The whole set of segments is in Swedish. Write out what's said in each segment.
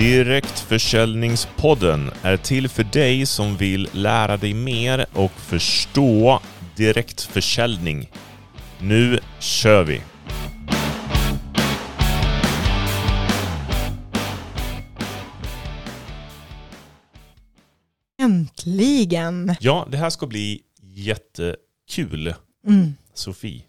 Direktförsäljningspodden är till för dig som vill lära dig mer och förstå direktförsäljning. Nu kör vi! Äntligen! Ja, det här ska bli jättekul. Mm. Sofie.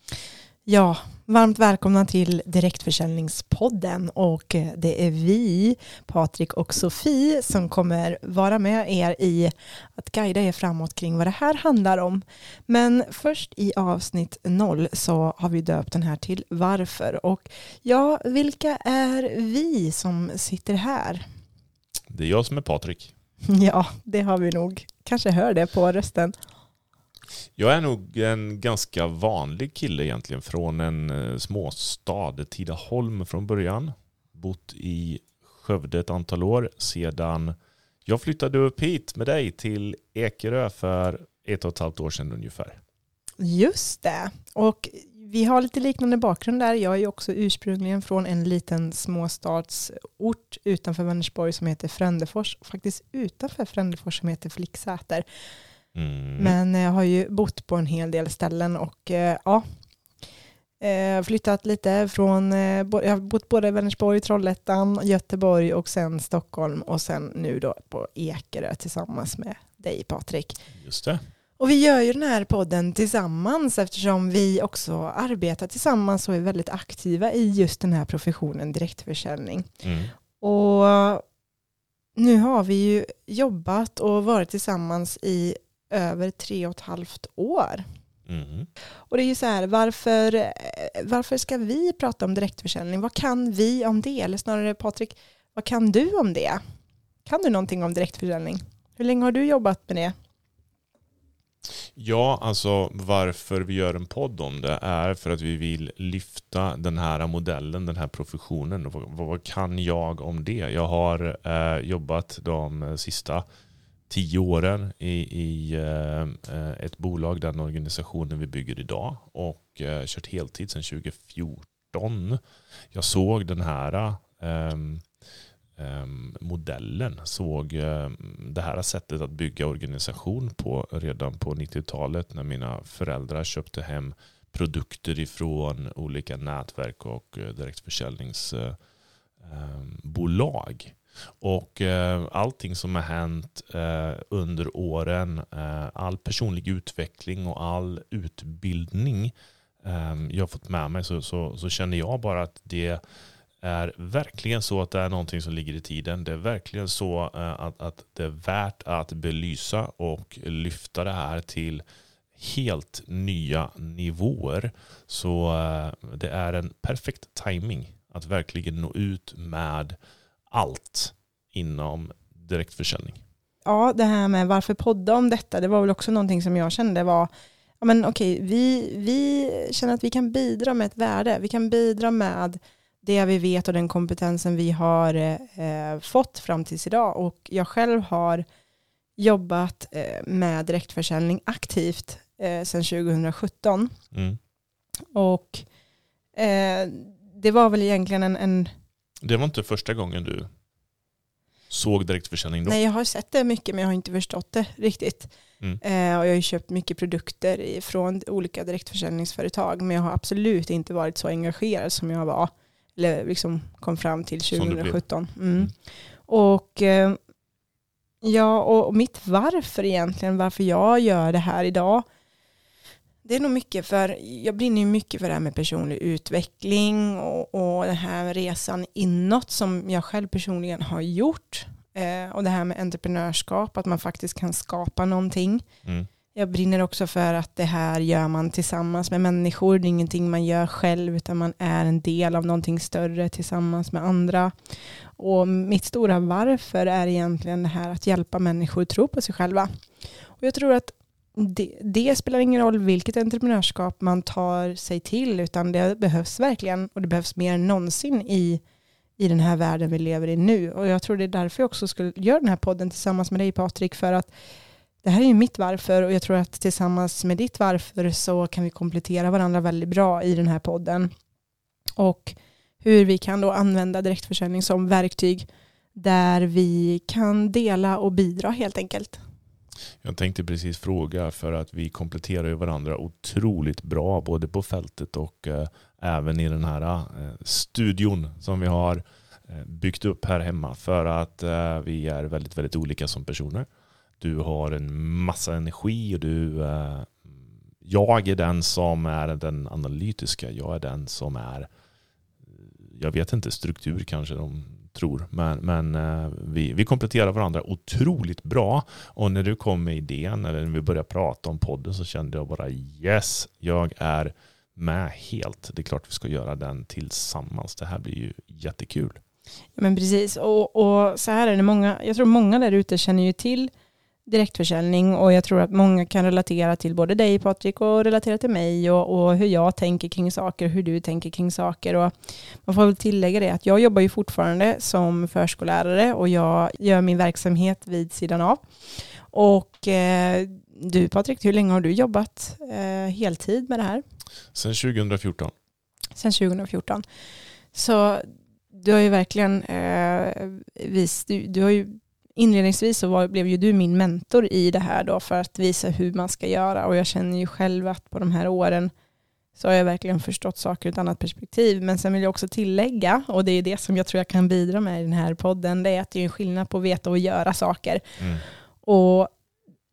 Ja, varmt välkomna till Direktförsäljningspodden och eh, det är vi, Patrik och Sofie, som kommer vara med er i att guida er framåt kring vad det här handlar om. Men först i avsnitt noll så har vi döpt den här till Varför. Och ja, vilka är vi som sitter här? Det är jag som är Patrik. Ja, det har vi nog. Kanske hör det på rösten. Jag är nog en ganska vanlig kille egentligen från en eh, småstad, Tidaholm från början. Bott i Skövde ett antal år sedan jag flyttade upp hit med dig till Ekerö för ett och ett halvt år sedan ungefär. Just det. Och vi har lite liknande bakgrund där. Jag är ju också ursprungligen från en liten småstadsort utanför Vänersborg som heter Frändefors. Faktiskt utanför Frändefors som heter Flicksäter. Mm. Men jag har ju bott på en hel del ställen och eh, ja, eh, flyttat lite från, eh, jag har bott både i Vänersborg, Trollhättan, Göteborg och sen Stockholm och sen nu då på Ekerö tillsammans med dig Patrik. Just det. Och vi gör ju den här podden tillsammans eftersom vi också arbetar tillsammans och är väldigt aktiva i just den här professionen direktförsäljning. Mm. Och nu har vi ju jobbat och varit tillsammans i över tre och ett halvt år. Mm. Och det är ju så här, varför, varför ska vi prata om direktförsäljning? Vad kan vi om det? Eller snarare Patrik, vad kan du om det? Kan du någonting om direktförsäljning? Hur länge har du jobbat med det? Ja, alltså varför vi gör en podd om det är för att vi vill lyfta den här modellen, den här professionen. Vad, vad kan jag om det? Jag har eh, jobbat de sista tio åren i, i eh, eh, ett bolag, den organisationen vi bygger idag och eh, kört heltid sedan 2014. Jag såg den här eh, modellen, såg ehm, det här sättet att bygga organisation på redan på 90-talet när mina föräldrar köpte hem produkter ifrån olika nätverk och eh, direktförsäljningsbolag. Eh, ehm, och eh, allting som har hänt eh, under åren, eh, all personlig utveckling och all utbildning eh, jag har fått med mig så, så, så känner jag bara att det är verkligen så att det är någonting som ligger i tiden. Det är verkligen så eh, att, att det är värt att belysa och lyfta det här till helt nya nivåer. Så eh, det är en perfekt timing att verkligen nå ut med allt inom direktförsäljning. Ja, det här med varför podda om detta, det var väl också någonting som jag kände var, ja men okej, vi, vi känner att vi kan bidra med ett värde. Vi kan bidra med det vi vet och den kompetensen vi har eh, fått fram tills idag. Och jag själv har jobbat eh, med direktförsäljning aktivt eh, sedan 2017. Mm. Och eh, det var väl egentligen en, en Det var inte första gången du såg direktförsäljning då? Nej, jag har sett det mycket men jag har inte förstått det riktigt. Mm. Eh, och jag har ju köpt mycket produkter från olika direktförsäljningsföretag men jag har absolut inte varit så engagerad som jag var eller liksom kom fram till Som du blev. 2017. Mm. Mm. Och eh, ja, och mitt varför egentligen, varför jag gör det här idag det är nog mycket för, jag brinner ju mycket för det här med personlig utveckling och, och den här resan inåt som jag själv personligen har gjort. Eh, och det här med entreprenörskap, att man faktiskt kan skapa någonting. Mm. Jag brinner också för att det här gör man tillsammans med människor. Det är ingenting man gör själv utan man är en del av någonting större tillsammans med andra. Och mitt stora varför är egentligen det här att hjälpa människor att tro på sig själva. Och jag tror att det, det spelar ingen roll vilket entreprenörskap man tar sig till utan det behövs verkligen och det behövs mer än någonsin i, i den här världen vi lever i nu. Och jag tror det är därför jag också skulle göra den här podden tillsammans med dig Patrik för att det här är ju mitt varför och jag tror att tillsammans med ditt varför så kan vi komplettera varandra väldigt bra i den här podden. Och hur vi kan då använda direktförsäljning som verktyg där vi kan dela och bidra helt enkelt. Jag tänkte precis fråga för att vi kompletterar ju varandra otroligt bra både på fältet och eh, även i den här eh, studion som vi har eh, byggt upp här hemma för att eh, vi är väldigt, väldigt olika som personer. Du har en massa energi och du eh, jag är den som är den analytiska. Jag är den som är jag vet inte, struktur kanske de tror. Men, men eh, vi, vi kompletterar varandra otroligt bra. Och när du kom med idén, eller när vi började prata om podden så kände jag bara yes, jag är med helt. Det är klart vi ska göra den tillsammans. Det här blir ju jättekul. Men precis, och, och så här är det många, jag tror många där ute känner ju till direktförsäljning och jag tror att många kan relatera till både dig Patrik och relatera till mig och, och, hur jag tänker kring saker, hur du tänker kring saker. Och man får väl tillägga det att jag jobbar ju fortfarande som förskollärare och jag gör min verksamhet vid sidan av. Och eh, du Patrik, hur länge har du jobbat eh, heltid med det här? Sedan 2014. Sedan 2014. Så du har ju verkligen eh, vis, du, du har ju inledningsvis så var, blev ju du min mentor i det här då för att visa hur man ska göra och jag känner ju själv att på de här åren så har jag verkligen förstått saker ur ett annat perspektiv. Men sen vill jag också tillägga, och det är det som jag tror jag kan bidra med i den här podden, det är att det är en skillnad på att veta och göra saker. Mm. Och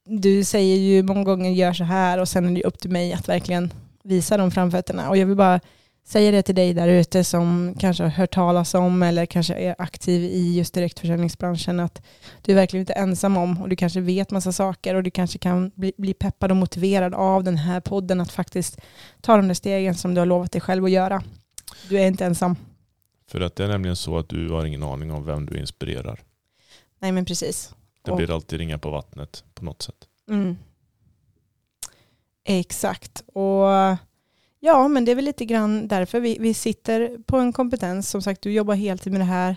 du säger ju många gånger gör så här och sen är det upp till mig att verkligen visa de framfötterna. Och jag vill bara säger det till dig där ute som kanske har hört talas om eller kanske är aktiv i just direktförsäljningsbranschen att du är verkligen inte ensam om och du kanske vet massa saker och du kanske kan bli, bli peppad och motiverad av den här podden att faktiskt ta de där stegen som du har lovat dig själv att göra. Du är inte ensam. För att det är nämligen så att du har ingen aning om vem du inspirerar. Nej men precis. Det blir alltid ringa på vattnet på något sätt. Mm. Exakt. Och Ja, men det är väl lite grann därför vi, vi sitter på en kompetens. Som sagt, du jobbar heltid med det här.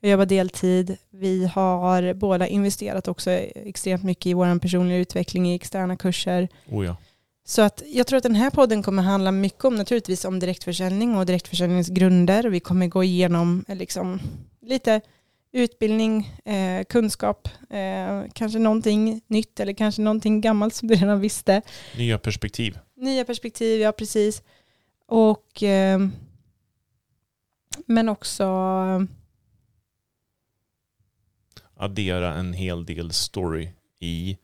Jag jobbar deltid. Vi har båda investerat också extremt mycket i vår personliga utveckling i externa kurser. Oh ja. Så att jag tror att den här podden kommer handla mycket om naturligtvis om direktförsäljning och direktförsäljningsgrunder. Vi kommer gå igenom eh, liksom, lite utbildning, eh, kunskap, eh, kanske någonting nytt eller kanske någonting gammalt som du redan visste. Nya perspektiv. Nya perspektiv, ja precis. Och eh, men också eh, addera en hel del story i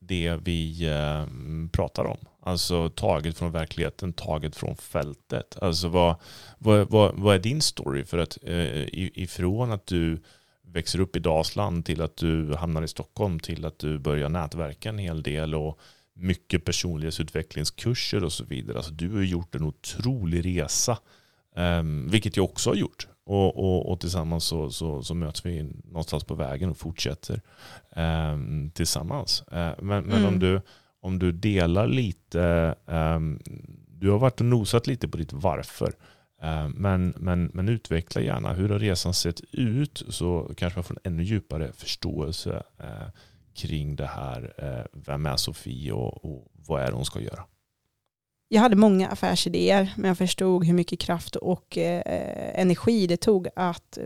det vi eh, pratar om. Alltså taget från verkligheten, taget från fältet. Alltså vad, vad, vad, vad är din story? För att eh, ifrån att du växer upp i Dalsland till att du hamnar i Stockholm till att du börjar nätverka en hel del och mycket personlighetsutvecklingskurser och så vidare. Alltså du har gjort en otrolig resa, um, vilket jag också har gjort. Och, och, och tillsammans så, så, så, möts vi någonstans på vägen och fortsätter um, tillsammans. Uh, men, men mm. om, du, om du delar lite, um, du har varit och nosat lite på ditt varför. Men, men, men utveckla gärna, hur har resan sett ut? Så kanske man får en ännu djupare förståelse eh, kring det här. Eh, vem är Sofie och, och vad är det hon ska göra? Jag hade många affärsidéer, men jag förstod hur mycket kraft och eh, energi det tog att eh,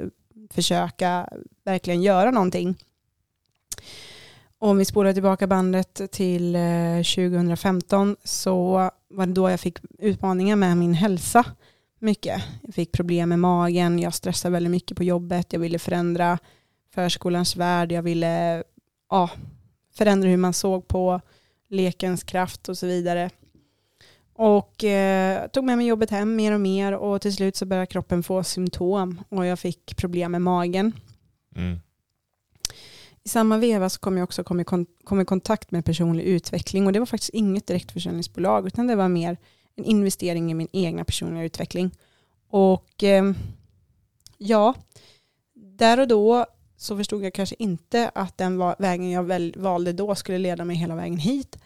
försöka verkligen göra någonting. Om vi spolar tillbaka bandet till eh, 2015 så var det då jag fick utmaningar med min hälsa mycket. Jag fick problem med magen, jag stressade väldigt mycket på jobbet, jag ville förändra förskolans värld, jag ville ja, förändra hur man såg på lekens kraft och så vidare. Och eh, tog med mig jobbet hem mer och mer och till slut så började kroppen få symptom och jag fick problem med magen. Mm. I samma veva så kom jag också kom i, kon kom i kontakt med personlig utveckling och det var faktiskt inget direktförsäljningsbolag utan det var mer en investering i min egna personliga utveckling. Och eh, ja, där och då så förstod jag kanske inte att den vägen jag väl valde då skulle leda mig hela vägen hit.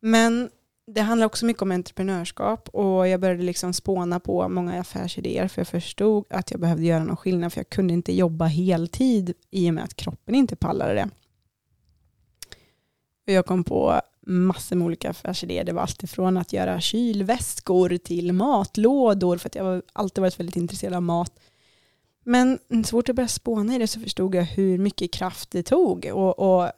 Men det handlar också mycket om entreprenörskap och jag började liksom spåna på många affärsidéer för jag förstod att jag behövde göra någon skillnad för jag kunde inte jobba heltid i och med att kroppen inte pallade det. Och jag kom på massor med olika affärsidéer. Det var alltifrån att göra kylväskor till matlådor för att jag har alltid varit väldigt intresserad av mat men så fort jag började spåna i det så förstod jag hur mycket kraft det tog. Och, och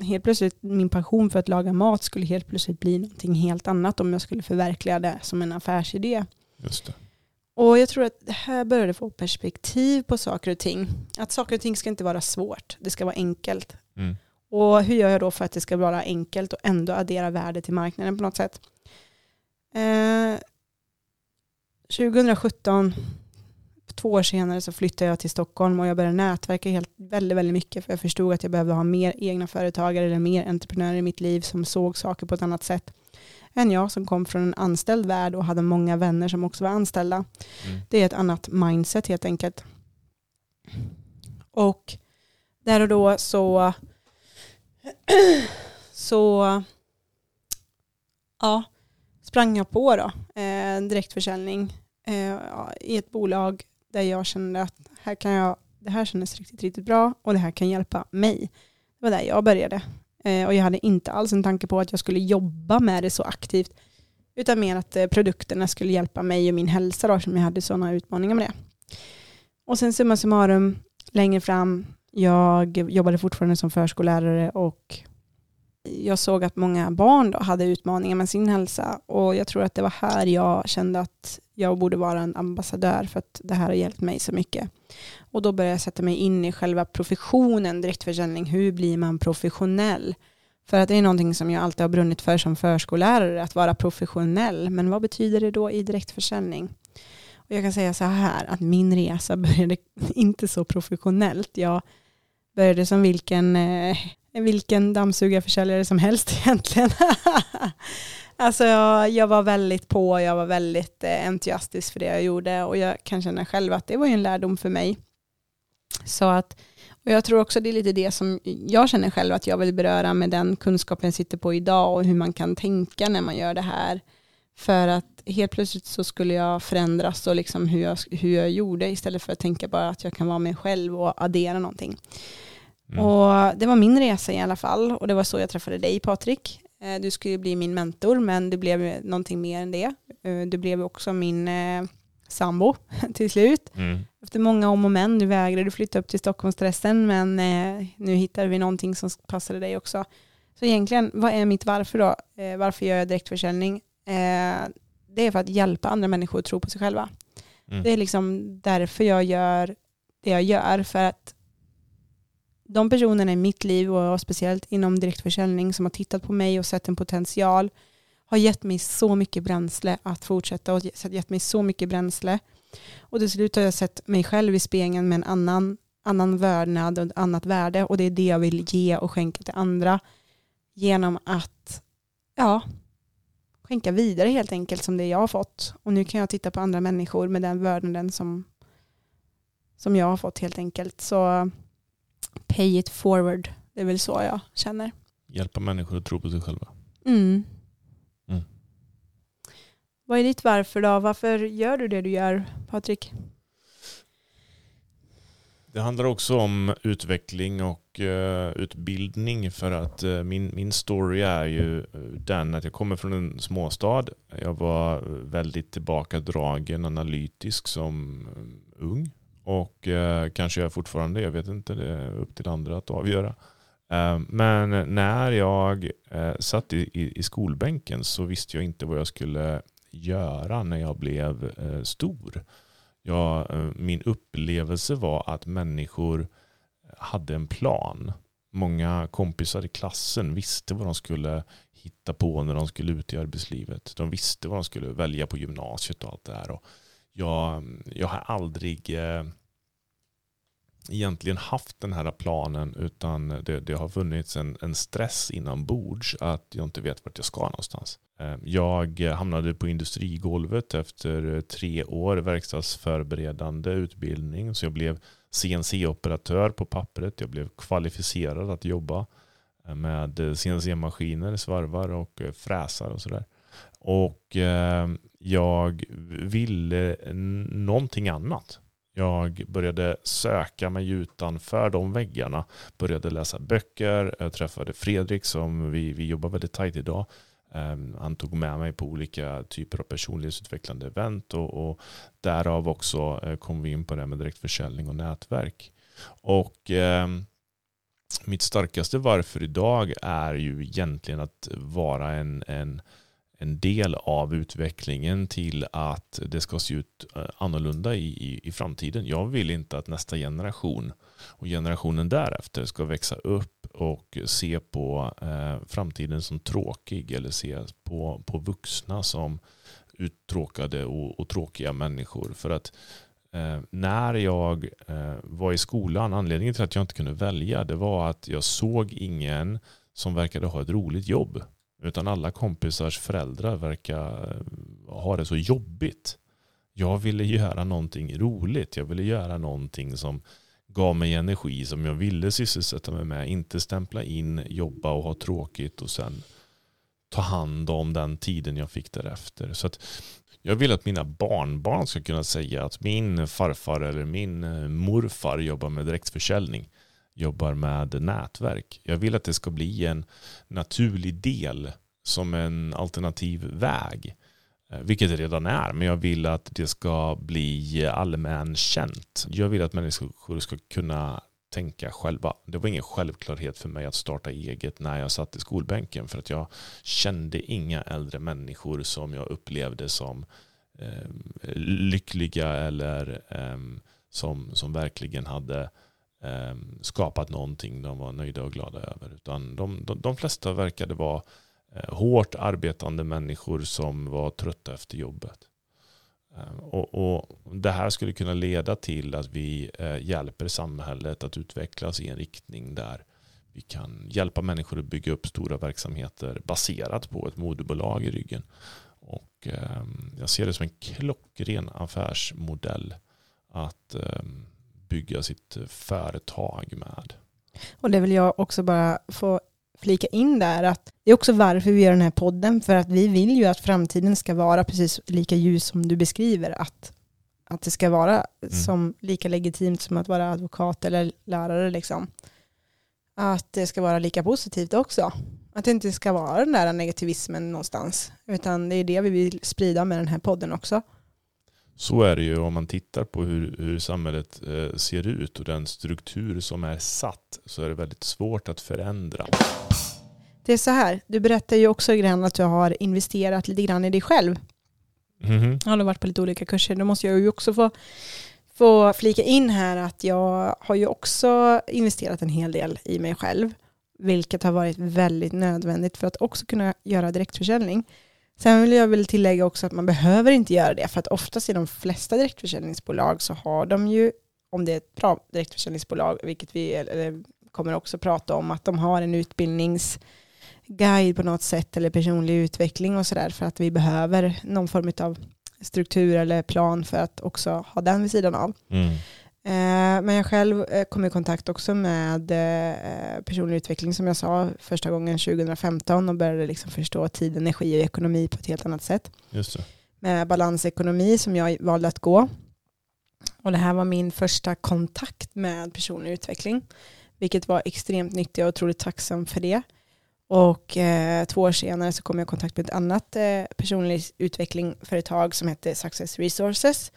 helt plötsligt, min passion för att laga mat skulle helt plötsligt bli någonting helt annat om jag skulle förverkliga det som en affärsidé. Just det. Och jag tror att det här började få perspektiv på saker och ting. Att saker och ting ska inte vara svårt, det ska vara enkelt. Mm. Och hur gör jag då för att det ska vara enkelt och ändå addera värde till marknaden på något sätt? Eh, 2017, två år senare så flyttade jag till Stockholm och jag började nätverka helt, väldigt, väldigt mycket för jag förstod att jag behövde ha mer egna företagare eller mer entreprenörer i mitt liv som såg saker på ett annat sätt än jag som kom från en anställd värld och hade många vänner som också var anställda. Mm. Det är ett annat mindset helt enkelt. Och där och då så så ja, sprang jag på då, eh, direktförsäljning eh, i ett bolag där jag kände att här kan jag, det här kändes riktigt, riktigt bra och det här kan hjälpa mig. Det var där jag började. Eh, och jag hade inte alls en tanke på att jag skulle jobba med det så aktivt, utan mer att eh, produkterna skulle hjälpa mig och min hälsa då, som jag hade sådana utmaningar med det. Och sen summa summarum, längre fram, jag jobbade fortfarande som förskollärare och jag såg att många barn då hade utmaningar med sin hälsa och jag tror att det var här jag kände att jag borde vara en ambassadör för att det här har hjälpt mig så mycket. Och då började jag sätta mig in i själva professionen direktförsäljning. Hur blir man professionell? För att det är någonting som jag alltid har brunnit för som förskollärare, att vara professionell. Men vad betyder det då i direktförsäljning? Och jag kan säga så här, att min resa började inte så professionellt. Jag började som vilken, eh, vilken dammsugarförsäljare som helst egentligen. alltså jag, jag, var väldigt på, jag var väldigt eh, entusiastisk för det jag gjorde och jag kan känna själv att det var ju en lärdom för mig. Så att, och jag tror också det är lite det som jag känner själv att jag vill beröra med den kunskapen jag sitter på idag och hur man kan tänka när man gör det här. För att helt plötsligt så skulle jag förändras och liksom hur, jag, hur jag gjorde istället för att tänka bara att jag kan vara mig själv och addera någonting. Mm. Och det var min resa i alla fall och det var så jag träffade dig Patrik. Eh, du skulle bli min mentor men du blev någonting mer än det. Eh, du blev också min eh, sambo till slut. Mm. Efter många om och men, du vägrade flytta upp till Stockholmstressen men nu hittade vi någonting som passade dig också. Så egentligen, vad är mitt varför då? Varför gör jag direktförsäljning? Det är för att hjälpa andra människor att tro på sig själva. Mm. Det är liksom därför jag gör det jag gör, för att de personerna i mitt liv och speciellt inom direktförsäljning som har tittat på mig och sett en potential har gett mig så mycket bränsle att fortsätta och gett mig så mycket bränsle. Och till slut har jag sett mig själv i spegeln med en annan, annan vördnad och ett annat värde och det är det jag vill ge och skänka till andra genom att ja, skänka vidare helt enkelt som det jag har fått. Och nu kan jag titta på andra människor med den vördnaden som, som jag har fått helt enkelt. Så pay it forward. Det är väl så jag känner. Hjälpa människor att tro på sig själva. Mm. Mm. Vad är ditt varför då? Varför gör du det du gör, Patrik? Det handlar också om utveckling och uh, utbildning för att uh, min, min story är ju den att jag kommer från en småstad. Jag var väldigt tillbakadragen analytisk som ung och eh, kanske jag fortfarande, jag vet inte, det är upp till andra att avgöra. Eh, men när jag eh, satt i, i, i, skolbänken så visste jag inte vad jag skulle göra när jag blev eh, stor. Jag, eh, min upplevelse var att människor hade en plan. Många kompisar i klassen visste vad de skulle hitta på när de skulle ut i arbetslivet. De visste vad de skulle välja på gymnasiet och allt det här. Och jag, jag har aldrig eh, egentligen haft den här planen utan det, det har funnits en, en stress inombords att jag inte vet vart jag ska någonstans. Eh, jag hamnade på industrigolvet efter eh, tre år verkstadsförberedande utbildning så jag blev CNC-operatör på pappret. Jag blev kvalificerad att jobba eh, med CNC-maskiner, svarvar och fräsar och sådär. Och ehm, jag ville någonting annat. Jag började söka mig utanför de väggarna. Började läsa böcker. Jag träffade Fredrik som vi, vi jobbar väldigt tajt idag. Ehm, han tog med mig på olika typer av personlighetsutvecklande event och, och därav också eh, kom vi in på det med direktförsäljning och nätverk. Och eh, mitt starkaste varför idag är ju egentligen att vara en, en, en del av utvecklingen till att det ska se ut eh, annorlunda i, i, i framtiden. Jag vill inte att nästa generation och generationen därefter ska växa upp och se på eh, framtiden som tråkig eller se på, på vuxna som uttråkade och, och tråkiga människor. För att eh, när jag eh, var i skolan, anledningen till att jag inte kunde välja, det var att jag såg ingen som verkade ha ett roligt jobb. Utan alla kompisars föräldrar verkar eh, ha det så jobbigt. Jag ville göra någonting roligt. Jag ville göra någonting som gav mig energi som jag ville sysselsätta mig med. Inte stämpla in, jobba och ha tråkigt och sen ta hand om den tiden jag fick därefter. Så att jag vill att mina barnbarn ska kunna säga att min farfar eller min eh, morfar jobbar med direktförsäljning, jobbar med nätverk. Jag vill att det ska bli en naturlig del som en alternativ väg. Eh, vilket det redan är, men jag vill att det ska bli allmänkänt. Jag vill att människor ska kunna tänka själva. Det var ingen självklarhet för mig att starta eget när jag satt i skolbänken för att jag kände inga äldre människor som jag upplevde som eh, lyckliga eller eh, som, som verkligen hade eh, Ehm, skapat någonting de var nöjda och glada över. Utan de, de, de flesta verkade vara Eh, hårt arbetande människor som var trötta efter jobbet. Eh, och, och, Det här skulle kunna leda till att vi eh, hjälper samhället att utvecklas i en riktning där vi kan hjälpa människor att bygga upp stora verksamheter baserat på ett moderbolag i ryggen. Och ehm, jag ser det som en klockren affärsmodell att ehm, bygga sitt företag med. Och det vill jag också bara få flika in där att det är också varför vi gör den här podden, för att vi vill ju att framtiden ska vara precis lika ljus som du beskriver, att, att det ska vara mm. som lika legitimt som att vara advokat eller lärare. Liksom. Att det ska vara lika positivt också. Att det inte ska vara den där negativismen någonstans, utan det är det vi vill sprida med den här podden också. Så är det ju om man tittar på hur, hur samhället eh, ser ut och den struktur som är satt så är det väldigt svårt att förändra. Det är så här, du berättar ju också grann att du har investerat lite grann i dig själv. Mm -hmm. Jag har varit på lite olika kurser. Då måste jag ju också få, få flika in här att jag har ju också investerat en hel del i mig själv. Vilket har varit väldigt nödvändigt för att också kunna göra direktförsäljning. Sen vill jag väl tillägga också att man behöver inte göra det, för att oftast i de flesta direktförsäljningsbolag så har de ju, om det är ett bra direktförsäljningsbolag, vilket vi kommer också prata om, att de har en utbildningsguide på något sätt eller personlig utveckling och sådär för att vi behöver någon form av struktur eller plan för att också ha den vid sidan av. Mm. Eh, men jag själv eh, kom i kontakt också med eh, personlig utveckling som jag sa första gången 2015 och började liksom förstå tid, energi och ekonomi på ett helt annat sätt. Just det. Med balansekonomi som jag valde att gå. Och det här var min första kontakt med personlig utveckling. Vilket var extremt nyttigt och otroligt tacksam för det. Och eh, två år senare så kom jag i kontakt med ett annat eh, personlig utvecklingföretag som hette Success Resources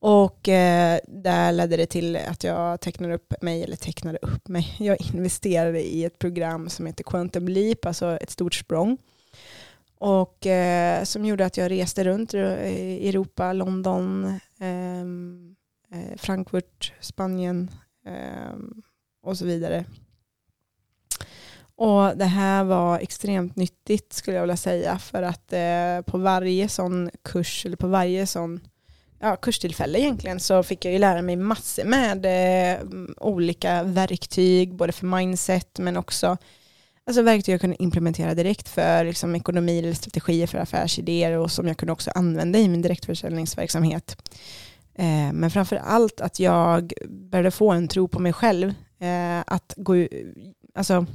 och eh, där ledde det till att jag tecknade upp mig, eller tecknade upp mig, jag investerade i ett program som heter Quantum Leap, alltså ett stort språng. Och eh, som gjorde att jag reste runt eh, i Europa, London, ehm, eh, Frankfurt, Spanien ehm, och så vidare. Och det här var extremt nyttigt skulle jag vilja säga för att eh, på varje sån kurs eller på varje sån ja, kurstillfälle egentligen så fick jag ju lära mig massor med eh, olika verktyg, både för mindset men också alltså verktyg jag kunde implementera direkt för liksom, ekonomi eller strategier för affärsidéer och som jag kunde också använda i min direktförsäljningsverksamhet. Eh, men framför allt att jag började få en tro på mig själv, eh, att gå, alltså,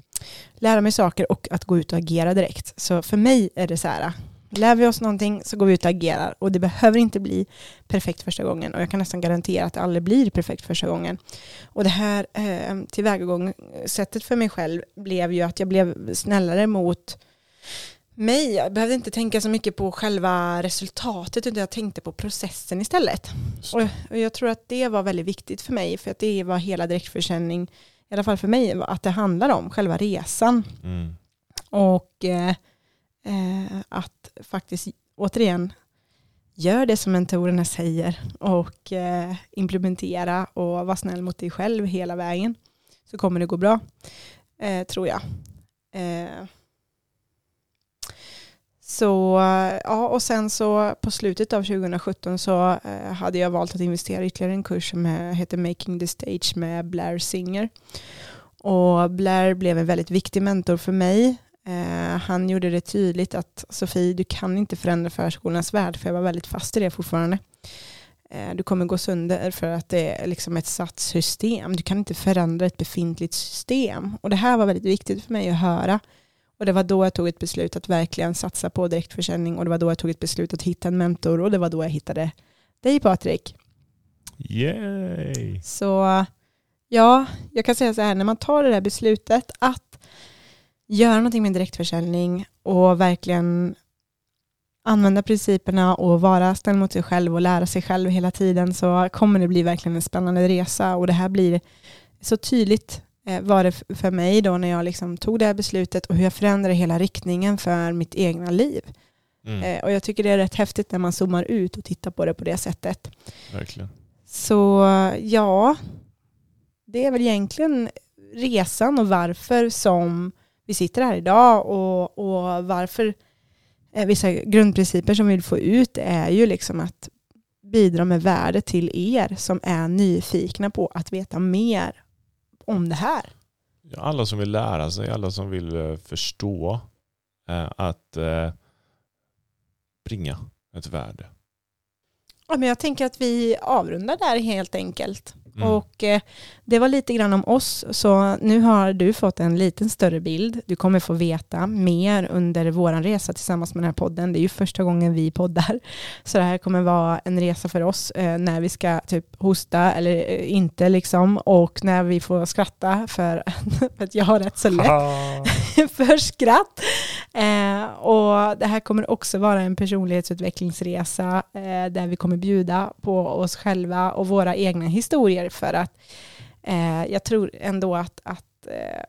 lära mig saker och att gå ut och agera direkt. Så för mig är det så här, Lär vi oss någonting så går vi ut och agerar. Och det behöver inte bli perfekt första gången. Och jag kan nästan garantera att det aldrig blir perfekt första gången. Och det här eh, tillvägagångssättet för mig själv blev ju att jag blev snällare mot mig, jag behövde inte tänka så mycket på själva resultatet utan jag tänkte på processen istället. Och, och jag tror att det var väldigt viktigt för mig för att det var hela direktförsäljning, i alla fall för mig, att det handlar om själva resan. Mm. Och eh, eh, att faktiskt återigen gör det som mentorerna säger och eh, implementera och vara snäll mot dig själv hela vägen så kommer det gå bra, eh, tror jag. Eh, så ja, och sen så på slutet av 2017 så eh, hade jag valt att investera i ytterligare en kurs som heter Making the Stage med Blair Singer. Och Blair blev en väldigt viktig mentor för mig. Eh, han gjorde det tydligt att Sofie, du kan inte förändra förskolans värld, för jag var väldigt fast i det fortfarande. Eh, du kommer gå sönder för att det är liksom ett satt system. Du kan inte förändra ett befintligt system. Och det här var väldigt viktigt för mig att höra. Och det var då jag tog ett beslut att verkligen satsa på direktförsäljning och det var då jag tog ett beslut att hitta en mentor och det var då jag hittade dig Patrik. Yay! Så ja, jag kan säga så här, när man tar det där beslutet att göra någonting med direktförsäljning och verkligen använda principerna och vara snäll mot sig själv och lära sig själv hela tiden så kommer det bli verkligen en spännande resa och det här blir så tydligt eh, var det för mig då när jag liksom tog det här beslutet och hur jag förändrade hela riktningen för mitt egna liv. Mm. Eh, och jag tycker det är rätt häftigt när man zoomar ut och tittar på det på det sättet. Verkligen. Så ja, det är väl egentligen resan och varför som vi sitter här idag och, och varför eh, vissa grundprinciper som vi vill få ut är ju liksom att bidra med värde till er som är nyfikna på att veta mer om det här. Alla som vill lära sig, alla som vill eh, förstå eh, att bringa ett värde. Ja, men jag tänker att vi avrundar där helt enkelt. Mm. Och eh, det var lite grann om oss, så nu har du fått en liten större bild. Du kommer få veta mer under vår resa tillsammans med den här podden. Det är ju första gången vi poddar, så det här kommer vara en resa för oss eh, när vi ska typ hosta eller eh, inte liksom, och när vi får skratta för, för att jag har rätt så lätt för skratt. Eh, och det här kommer också vara en personlighetsutvecklingsresa eh, där vi kommer bjuda på oss själva och våra egna historier för att eh, jag tror ändå att, att eh,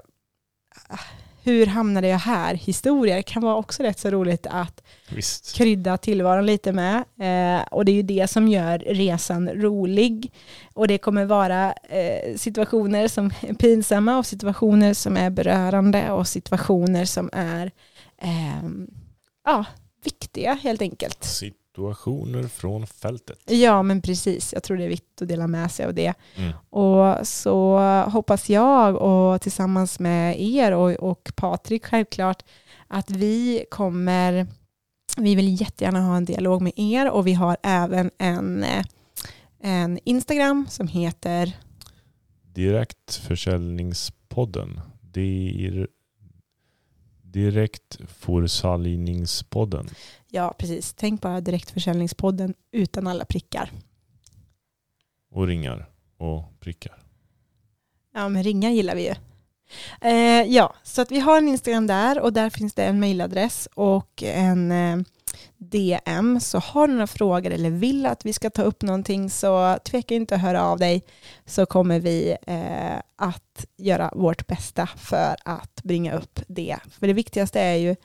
hur hamnade jag här? Historier kan vara också rätt så roligt att Visst. krydda tillvaron lite med. Eh, och det är ju det som gör resan rolig. Och det kommer vara eh, situationer som är pinsamma och situationer som är berörande och situationer som är eh, ja, viktiga helt enkelt. Situationer från fältet. Ja, men precis. Jag tror det är viktigt att dela med sig av det. Mm. Och så hoppas jag och tillsammans med er och, och Patrik självklart att vi kommer, vi vill jättegärna ha en dialog med er och vi har även en, en Instagram som heter Direktförsäljningspodden. Dir Direktförsäljningspodden. Ja, precis. Tänk bara direktförsäljningspodden utan alla prickar. Och ringar och prickar. Ja, men ringar gillar vi ju. Eh, ja, så att vi har en Instagram där och där finns det en mailadress och en eh, DM. Så har du några frågor eller vill att vi ska ta upp någonting så tveka inte att höra av dig så kommer vi eh, att göra vårt bästa för att bringa upp det. För det viktigaste är ju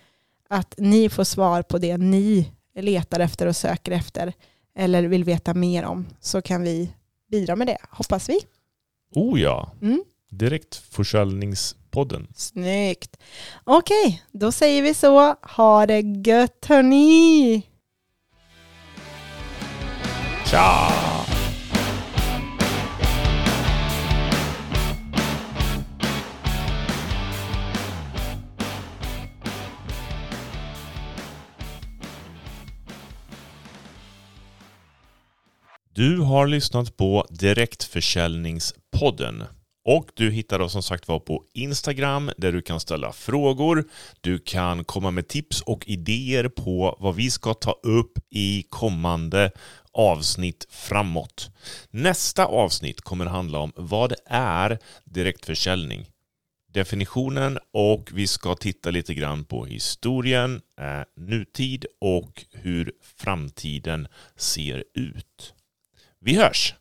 att ni får svar på det ni letar efter och söker efter eller vill veta mer om så kan vi bidra med det, hoppas vi. Oh ja. Mm. Direktförsäljningspodden. Snyggt. Okej, då säger vi så. Ha det gött hörni! Tja! Du har lyssnat på Direktförsäljningspodden. Och du hittar oss som sagt var på Instagram där du kan ställa frågor. Du kan komma med tips och idéer på vad vi ska ta upp i kommande avsnitt framåt. Nästa avsnitt kommer handla om vad är direktförsäljning? definitionen och vi ska titta lite grann på historien, eh, nutid och hur framtiden ser ut. Vi hörs!